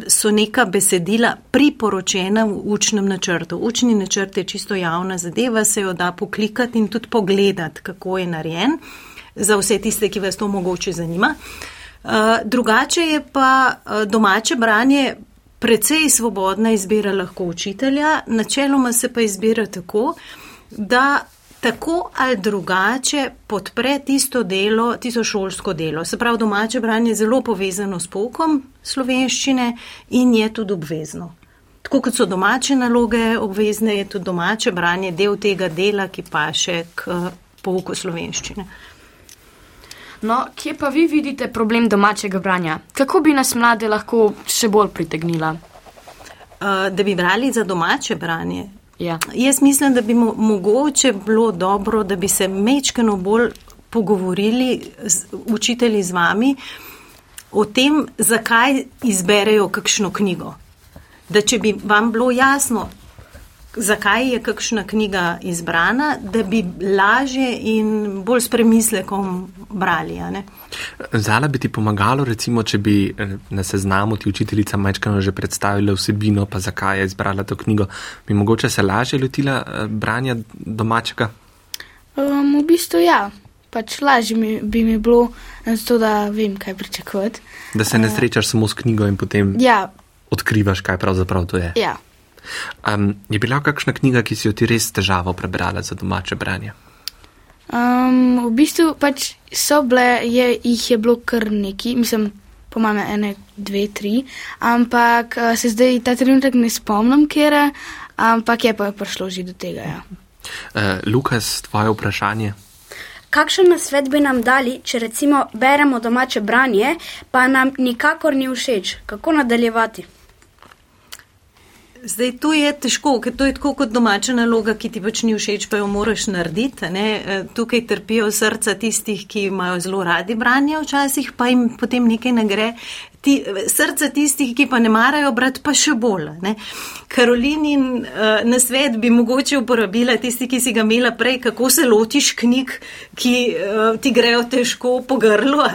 so neka besedila priporočena v učnem načrtu. Učni načrt je čisto javna zadeva, se jo da poklikati in tudi pogledati, kako je narejen, za vse tiste, ki vas to mogoče zanima. Uh, drugače je pa uh, domače branje precej svobodna izbira lahko učitelja, načeloma se pa izbira tako, da tako ali drugače podpre tisto delo, tisto šolsko delo. Se pravi, domače branje je zelo povezano s poukom slovenščine in je tudi obvezno. Tako kot so domače naloge obvezne, je tudi domače branje del tega dela, ki pa še k pouku slovenščine. No, kje pa vi vidite problem domačega branja? Kako bi nas mlade lahko še bolj pritegnila? Uh, da bi brali za domače branje, Ja. Jaz mislim, da bi mo mogoče bilo dobro, da bi se mečkano bolj pogovorili z učitelji z vami o tem, zakaj izberejo kakšno knjigo. Da če bi vam bilo jasno, zakaj je kakšna knjiga izbrana, da bi lažje in bolj s premislekom brali. Zala bi ti pomagalo, recimo, če bi eh, na seznamu ti učiteljica majčkano že predstavila vsebino, pa zakaj je izbrala to knjigo, bi mogoče se lažje lotila eh, branja domačega? Um, v bistvu ja. Pač lažje mi, bi mi bilo, zato da vem, kaj pričakovati. Da se ne uh, srečaš samo s knjigo in potem ja. odkrivaš, kaj pravzaprav to je. Ja. Um, je bila kakšna knjiga, ki si jo ti res težavo prebrala za domače branje? Um, v bistvu pač so bile, je, jih je bilo kar neki, mislim, po mame ene, dve, tri, ampak uh, se zdaj ta trenutek ne spomnim, kjer je, ampak je pa prišlo že do tega. Ja. Uh, Lukas, tvoje vprašanje. Kakšen nasvet bi nam dali, če recimo beremo domače branje, pa nam nikakor ni všeč? Kako nadaljevati? Zdaj, to je težko, ker to je tako kot domača naloga, ki ti pač ni všeč, pa jo moraš narediti. Ne? E, tukaj trpijo srca tistih, ki imajo zelo radi branje včasih, pa jim potem nekaj ne gre. ti, srca tistih, ki pa ne marajo brati, pa še bolj. Ne? Karolinin uh, nasvet bi mogoče uporabila tisti, ki si ga imela prej, kako se lotiš knjig, ki uh, ti grejo težko po grlu.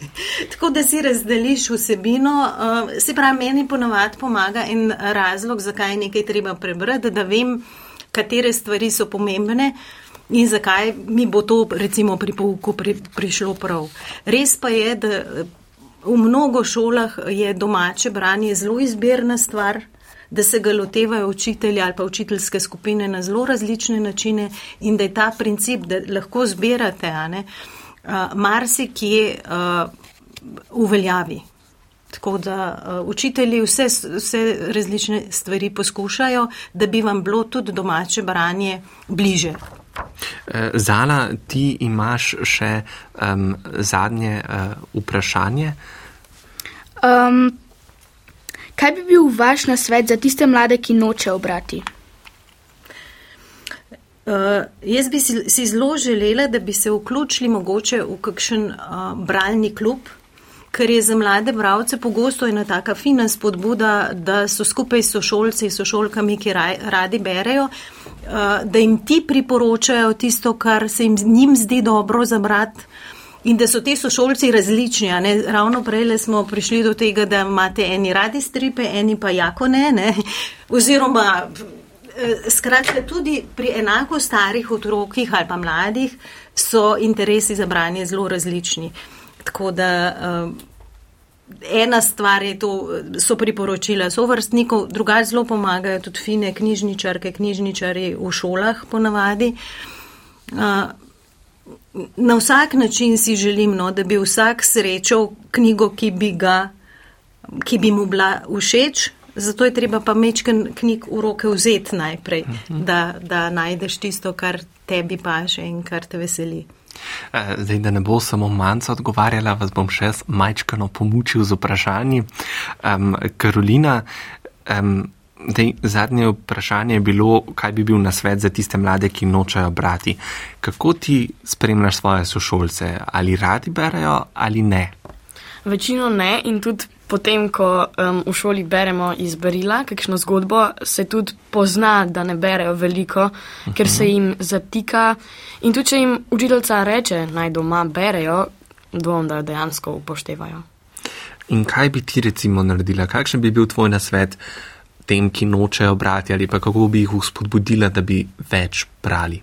Tako da si razdeliš vsebino, uh, se pravi, meni ponovadi pomaga in razlog, zakaj je nekaj treba prebrati, da vem, katere stvari so pomembne. In zakaj mi bo to, recimo, pri pouku pri, prišlo prav? Res pa je, da v mnogo šolah je domače branje zelo izbirna stvar, da se ga lotevajo učitelji ali pa učiteljske skupine na zelo različne načine in da je ta princip, da lahko zbirate, ne, uh, marsikje uh, uveljavi. Tako da uh, učitelji vse, vse različne stvari poskušajo, da bi vam bilo tudi domače branje bliže. Eh, Zala, ti imaš še um, zadnje uh, vprašanje. Um, kaj bi bil vaš nasvet za tiste mlade, ki nočejo brati? Uh, jaz bi si, zelo želela, da bi se vključili mogoče v kakšen uh, bralni klub, ker je za mlade bravce pogosto ena taka fina spodbuda, da so skupaj s sošolci, sošolkami, ki raj, radi berejo. Uh, Eh, da jim ti priporočajo tisto, kar se jim njim zdi dobro za brat. In da so ti sošolci različni. Ravno prej smo prišli do tega, da imate eni radi stripe, eni pa jako ne. ne? Oziroma, eh, skratka, tudi pri enako starih otrokih ali pa mladih so interesi za branje zelo različni. Tako da. Uh, ena stvar je to, so priporočila sovrstnikov, drugače zelo pomagajo tudi fine knjižničarke, knjižničari v šolah ponavadi. Na vsak način si želim, no, da bi vsak srečal knjigo, ki bi, ga, ki bi mu bila všeč, zato je treba pa mečken knjig v roke vzeti najprej, mhm. da, da najdeš tisto, kar tebi paše in kar te veseli. Eh, zdaj, da ne bo samo manjca odgovarjala, vas bom še majčkano pomučil z vprašanji. Um, Karolina, um, dej, zadnje vprašanje je bilo, kaj bi bil nasvet za tiste mlade, ki nočejo brati. Kako ti spremljaš svoje sošolce? Ali radi berajo ali ne? Večino ne in tudi potem, ko um, v šoli beremo iz berila, kakšno zgodbo, se tudi pozna, da ne berejo veliko, uh -huh. ker se jim zatika. In tudi, če jim učiteljica reče, naj doma berejo, dvom, da jo dejansko upoštevajo. In kaj bi ti recimo naredila? Kakšen bi bil tvoj nasvet tem, ki nočejo brati, ali pa kako bi jih uspodbudila, da bi več brali?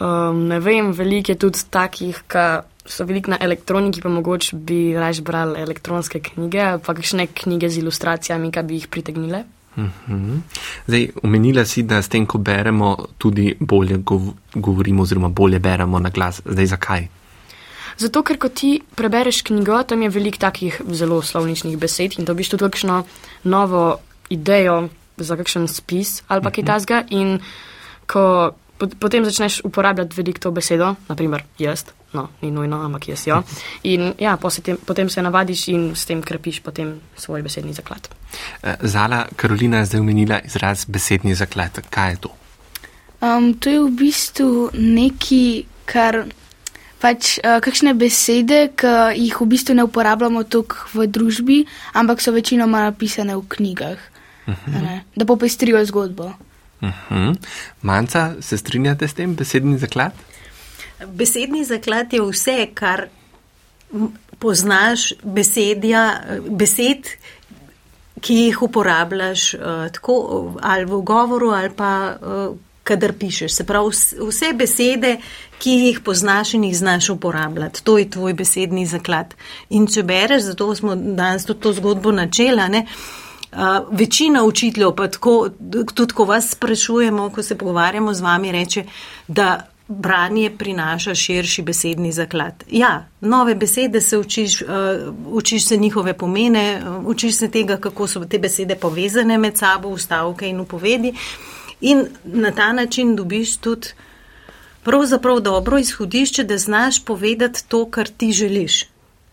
Um, ne vem, veliko je tudi takih, ki so veliko na elektroniki, pa mogoče bi raje brali elektronske knjige pa kakšne knjige z ilustracijami, ki bi jih pritegnile. Mhm. Zdaj, omenila si, da s tem, ko beremo, tudi bolje govorimo, oziroma bolje beremo na glas. Zdaj, zakaj? Zato, ker ko ti prebereš knjigo, tam je veliko takih zelo slovničnih besed in to biš tudi kakšno novo idejo za kakšen spis ali pa kaj mhm. tasga. In ko potem začneš uporabljati veliko to besedo, naprimer jaz, no, ni nujno, ampak jaz jo. In ja, potem, potem se navadiš in s tem krepiš potem svoj besedni zaklad. Eh, Zala Karolina je zdaj omenila izraz besedni zaklad. Kaj je to? Um, to je v bistvu neki, kar pač uh, kakšne besede, ki jih v bistvu ne uporabljamo toliko v družbi, ampak so večinoma napisane v knjigah, uh mhm. -huh. da popestrijo zgodbo. Uh mhm. -huh. Manca, se strinjate s tem besedni zaklad? Besedni zaklad je vse, kar poznaš besedja, besed, ki jih uporabljaš uh, tako ali v govoru ali pa uh, kadar pišeš. Se pravi, vse besede, ki jih poznaš in jih znaš uporabljati. To je tvoj besedni zaklad. In če bereš, zato smo danes tudi to zgodbo načela, ne, uh, večina učiteljev, pa tako, tudi ko vas sprašujemo, ko se pogovarjamo z vami, reče, da branje prinaša širši besedni zaklad. Ja, nove besede se učiš, uh, učiš se njihove pomene, uh, učiš se tega, kako so te besede povezane med sabo, ustavke in upovedi. In na ta način dobiš tudi pravzaprav dobro izhodišče, da znaš povedati to, kar ti želiš.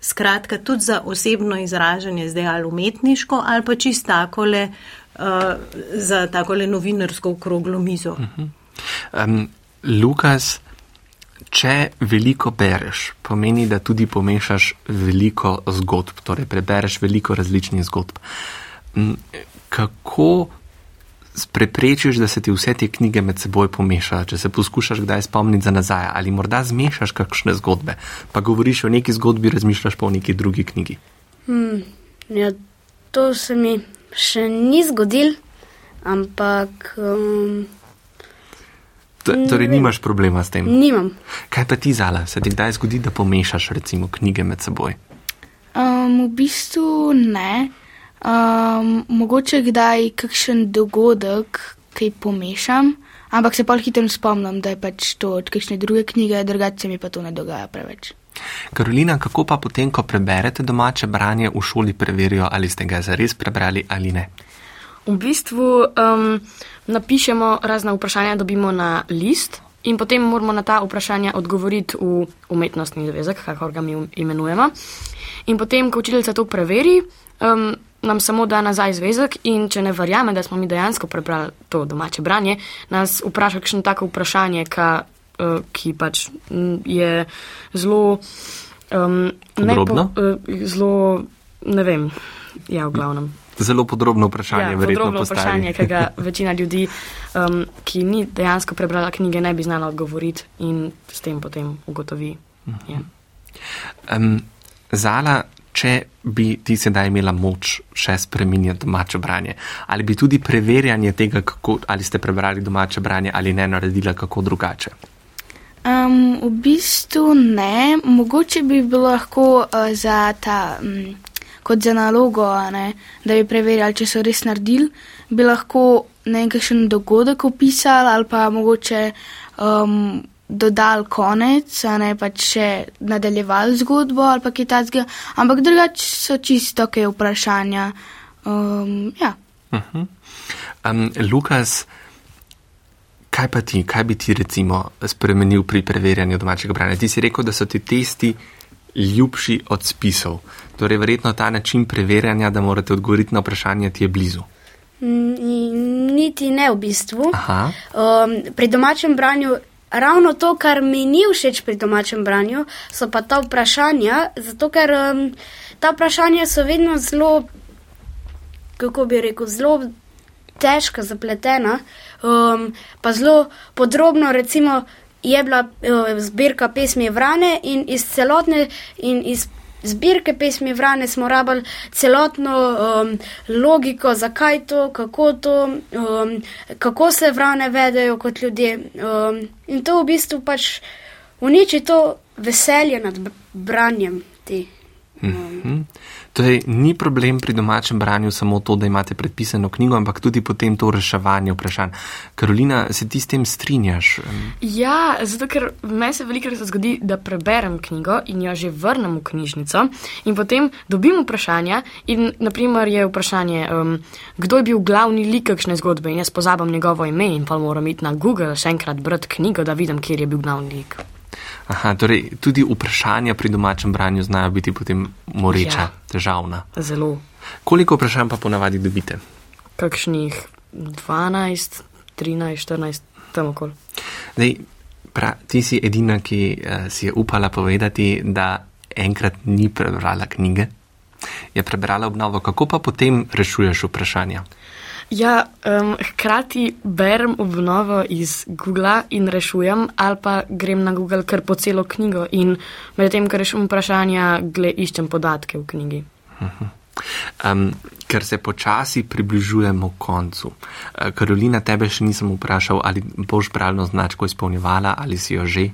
Skratka, tudi za osebno izražanje, zdaj ali umetniško, ali pa čisto takole, uh, za takole novinarsko okroglo mizo. Uh -huh. um, Lukas, če veliko bereš, pomeni, da tudi pomešaš veliko zgodb, torej prebereš veliko različnih zgodb. Kako preprečiš, da se ti vse te knjige med seboj pomešajo, če se poskušaš kdaj spomniti za nazaj ali morda zmešaš kakšne zgodbe, pa govoriš o neki zgodbi, razmišljaš pa o neki drugi knjigi? Hmm, ja, to se mi še ni zgodil, ampak. Um, Torej, nimaš problema s tem? Nimam. Kaj pa ti, Zala, se ti kdaj zgodi, da pomešaš recimo knjige med seboj? Um, v bistvu ne. Um, mogoče kdaj kakšen dogodek, ki pomešam, ampak se pa hitro spomnim, da je pač to od kakšne druge knjige, drugače mi pa to ne dogaja preveč. Karolina, kako pa potem, ko preberete domače branje, v šoli preverijo, ali ste ga zares prebrali ali ne? V bistvu um, napišemo razna vprašanja, dobimo na list in potem moramo na ta vprašanja odgovoriti v umetnostni zvezek, kako ga mi imenujemo. In potem, ko učiteljica to preveri, um, nam samo da nazaj zvezek in če ne verjame, da smo mi dejansko prebrali to domače branje, nas vpraša kakšno tako vprašanje, ka, uh, ki pač je zelo. Um, Podrobno? Ne po, uh, zelo, ne vem, ja, v glavnem. Zelo podrobno vprašanje, ja, verjetno podrobno postavi. vprašanje, ki ga večina ljudi, um, ki ni dejansko prebrala knjige, ne bi znala odgovoriti in s tem potem ugotovi. Uh -huh. ja. um, Zala, če bi ti sedaj imela moč še spreminjati domače branje, ali bi tudi preverjanje tega, kako, ali ste prebrali domače branje ali ne, naredila kako drugače? Um, v bistvu ne, mogoče bi bilo lahko uh, za ta. Um, kot za nalogo, ne, da bi preverjali, če so res naredili, bi lahko nekakšen dogodek opisali ali pa mogoče um, dodali konec, a ne pa še nadaljevali zgodbo ali pa kaj takega, ampak drugače so čisto kaj vprašanja. Um, ja. uh -huh. um, Lukas, kaj pa ti, kaj bi ti recimo spremenil pri preverjanju domačega branja? Ti si rekel, da so ti testi ljubši od spisov. Torej, verjetno ta način preverjanja, da morate odgovoriti na vprašanje, ti je blizu. Niti ne v bistvu. Um, pri domačem branju, ravno to, kar mi ni všeč pri domačem branju, so pa ta vprašanja, zato ker um, ta vprašanja so vedno zelo, kako bi rekel, zelo težka, zapletena, um, pa zelo podrobno, recimo je bila uh, zbirka pesmi Vrane in iz celotne in iz zbirke pesmi Vrane smo rabili celotno um, logiko, zakaj to, kako to, um, kako se Vrane vedejo kot ljudje. Um, in to v bistvu pač uniči to veselje nad branjem te. Um. Mm -hmm. Torej, ni problem pri domačem branju samo to, da imate predpisano knjigo, ampak tudi potem to reševanje vprašanj. Karolina, se ti s tem strinjaš? Ja, zato ker me se velikokrat zgodi, da preberem knjigo in jo že vrnem v knjižnico in potem dobim vprašanja in naprimer je vprašanje, um, kdo je bil glavni lik kakšne zgodbe in jaz pozabam njegovo ime in pa moram iti na Google še enkrat brati knjigo, da vidim, kjer je bil glavni lik. Aha, torej tudi vprašanja pri domačem branju znajo biti potem moreča, ja, težavna. Zelo. Koliko vprašanj pa ponavadi dobite? Kakšnih 12, 13, 14, tam okoli. Zdaj, pra, ti si edina, ki uh, si je upala povedati, da enkrat ni prebrala knjige, je prebrala obnovo. Kako pa potem rešuješ vprašanja? Ja, um, hkrati berem obnovo iz Google in rešujem, ali pa grem na Google kar po celo knjigo in medtem, ko rešujem vprašanja, gle, iščem podatke v knjigi. Um, ker se počasi približujemo koncu. Karolina, tebe še nisem vprašal, ali boš bralno značko izpolnjevala ali si jo že.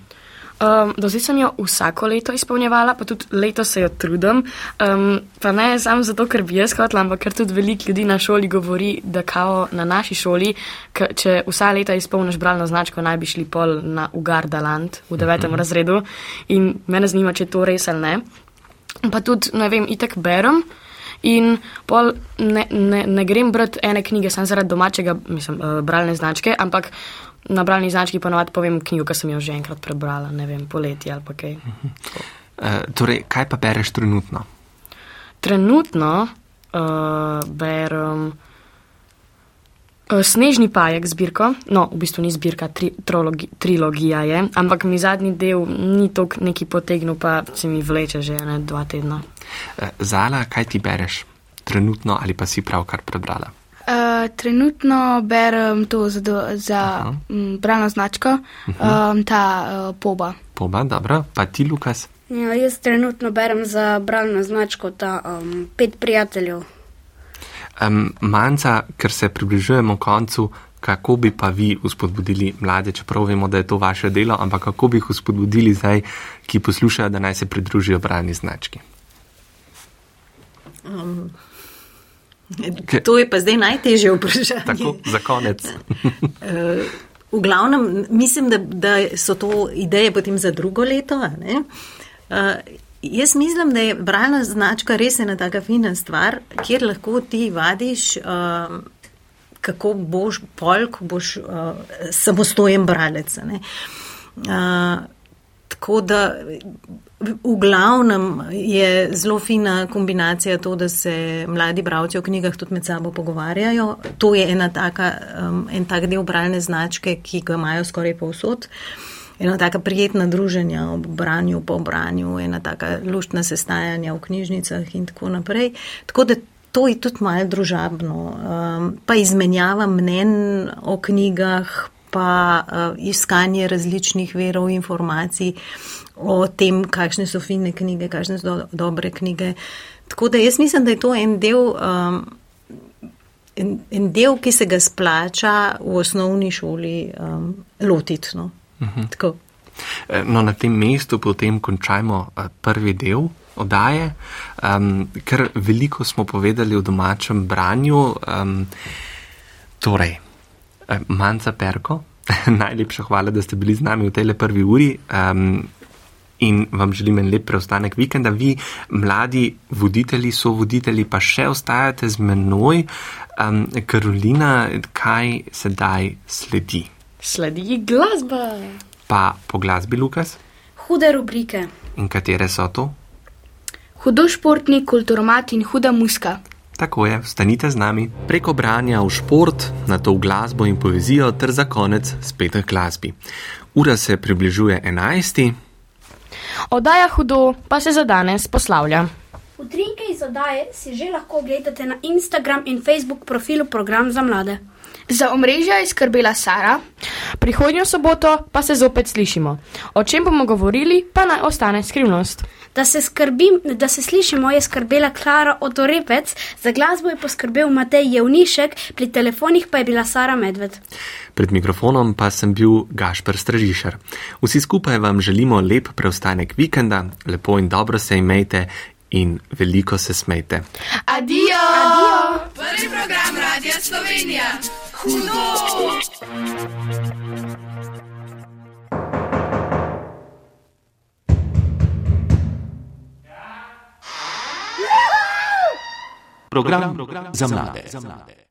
Um, do zdaj sem jo vsako leto izpolnjevala, pa tudi leto se jo trudim. Um, pa ne samo zato, ker bi jaz hotela, ampak ker tudi veliko ljudi na šoli govori, da kao na naši šoli, če vsa leta izpolniš bralno značko, naj bi šli pol na Ugardaland v devetem uh -huh. razredu. In mene zanima, če je to res ali ne. Pa tudi, ne vem, itek berem. In pol ne, ne, ne grem brati ene knjige samo zaradi domačega, mislim, uh, bralne značke, ampak na bralni znački ponovadi povem knjigo, ki sem jo že enkrat prebrala, ne vem, poletje ali pa kaj. Uh, torej, kaj pa bereš trenutno? Trenutno uh, berem Eh, Snežni pajek zbirko, no, v bistvu ni zbirka, tri, trologi, trilogija je, ampak mi zadnji del ni tok neki potegnil, pa se mi vleče že ne dva tedna. Eh, Zala, kaj ti bereš trenutno ali pa si pravkar prebrala? Uh, trenutno berem to za, do- za um, bralno značko, um, ta uh, poba. Poba, dobro, pa ti, Lukas? Ja, jaz trenutno berem za bralno značko ta um, pet prijateljev. Um, manjca, ker se približujemo koncu, kako bi pa vi uspodbudili mlade, čeprav vemo, da je to vaše delo, ampak kako bi jih uspodbudili zdaj, ki poslušajo, da naj se pridružijo bralni znački? To je pa zdaj najtežje vprašanje. Tako, za konec. Eh, V glavnem, mislim, da, da so to ideje potem za drugo leto. Uh, jaz mislim, da je bralna značka res ena taka fina stvar, kjer lahko ti vadiš, uh, kako boš pol, ko boš uh, samostojen bralec. ne. Uh, tako da v glavnem je zelo fina kombinacija to, da se mladi bravci o knjigah tudi med sabo pogovarjajo. To je ena taka, um, en tak del bralne značke, ki ga imajo skoraj povsod. Ena taka prijetna druženja ob branju, po branju, ena taka luštna sestajanja v knjižnicah in tako naprej. Tako da to je tudi malo družabno. Um, pa izmenjava mnen o knjigah, pa uh, iskanje različnih verov informacij o tem, kakšne so fine knjige, kakšne so do, dobre knjige. Tako da jaz mislim, da je to en del, um, en, en del ki se ga splača v osnovni šoli um, lotiti. No. Tako. Eh, No, na tem mestu potem končajmo eh, prvi del oddaje, um, ker veliko smo povedali o domačem branju. Um, torej, eh, Manca Perko, najlepša hvala, da ste bili z nami v tej prvi uri. Um, In vam želim en lep preostanek vikenda. Vi, mladi voditelji, so voditelji, pa še ostajate z menoj. Um, Karolina, kaj sedaj sledi? Sledi glasba. Pa po glasbi, Lukas? Hude rubrike. In katere so to? Hudošportni, kulturomat in huda muska. Tako je, stanite z nami. Preko branja v šport, na to v glasbo in poezijo, ter za konec spet k glasbi. Ura se približuje 11. Oddaja hudo pa se za danes poslavlja. Utrinke iz oddaje si že lahko ogledate na Instagram in Facebook profilu Program za mlade. Za omrežje je skrbela Sara, Prihodnjo soboto pa se zopet slišimo. O čem bomo govorili, pa naj ostane skrivnost. Da se, skrbim, da se slišimo, je skrbela Klara Otorepec, za glasbo je poskrbel Matej Jevnišek, pri telefonih pa je bila Sara Medved. Pred mikrofonom pa sem bil Gašper Stražišar. Vsi skupaj vam želimo lep preostanek vikenda, lepo in dobro se imejte in veliko se smejte. Adijo! Adijo! Prvi program Radia Slovenija. Hudo! Program za mlade.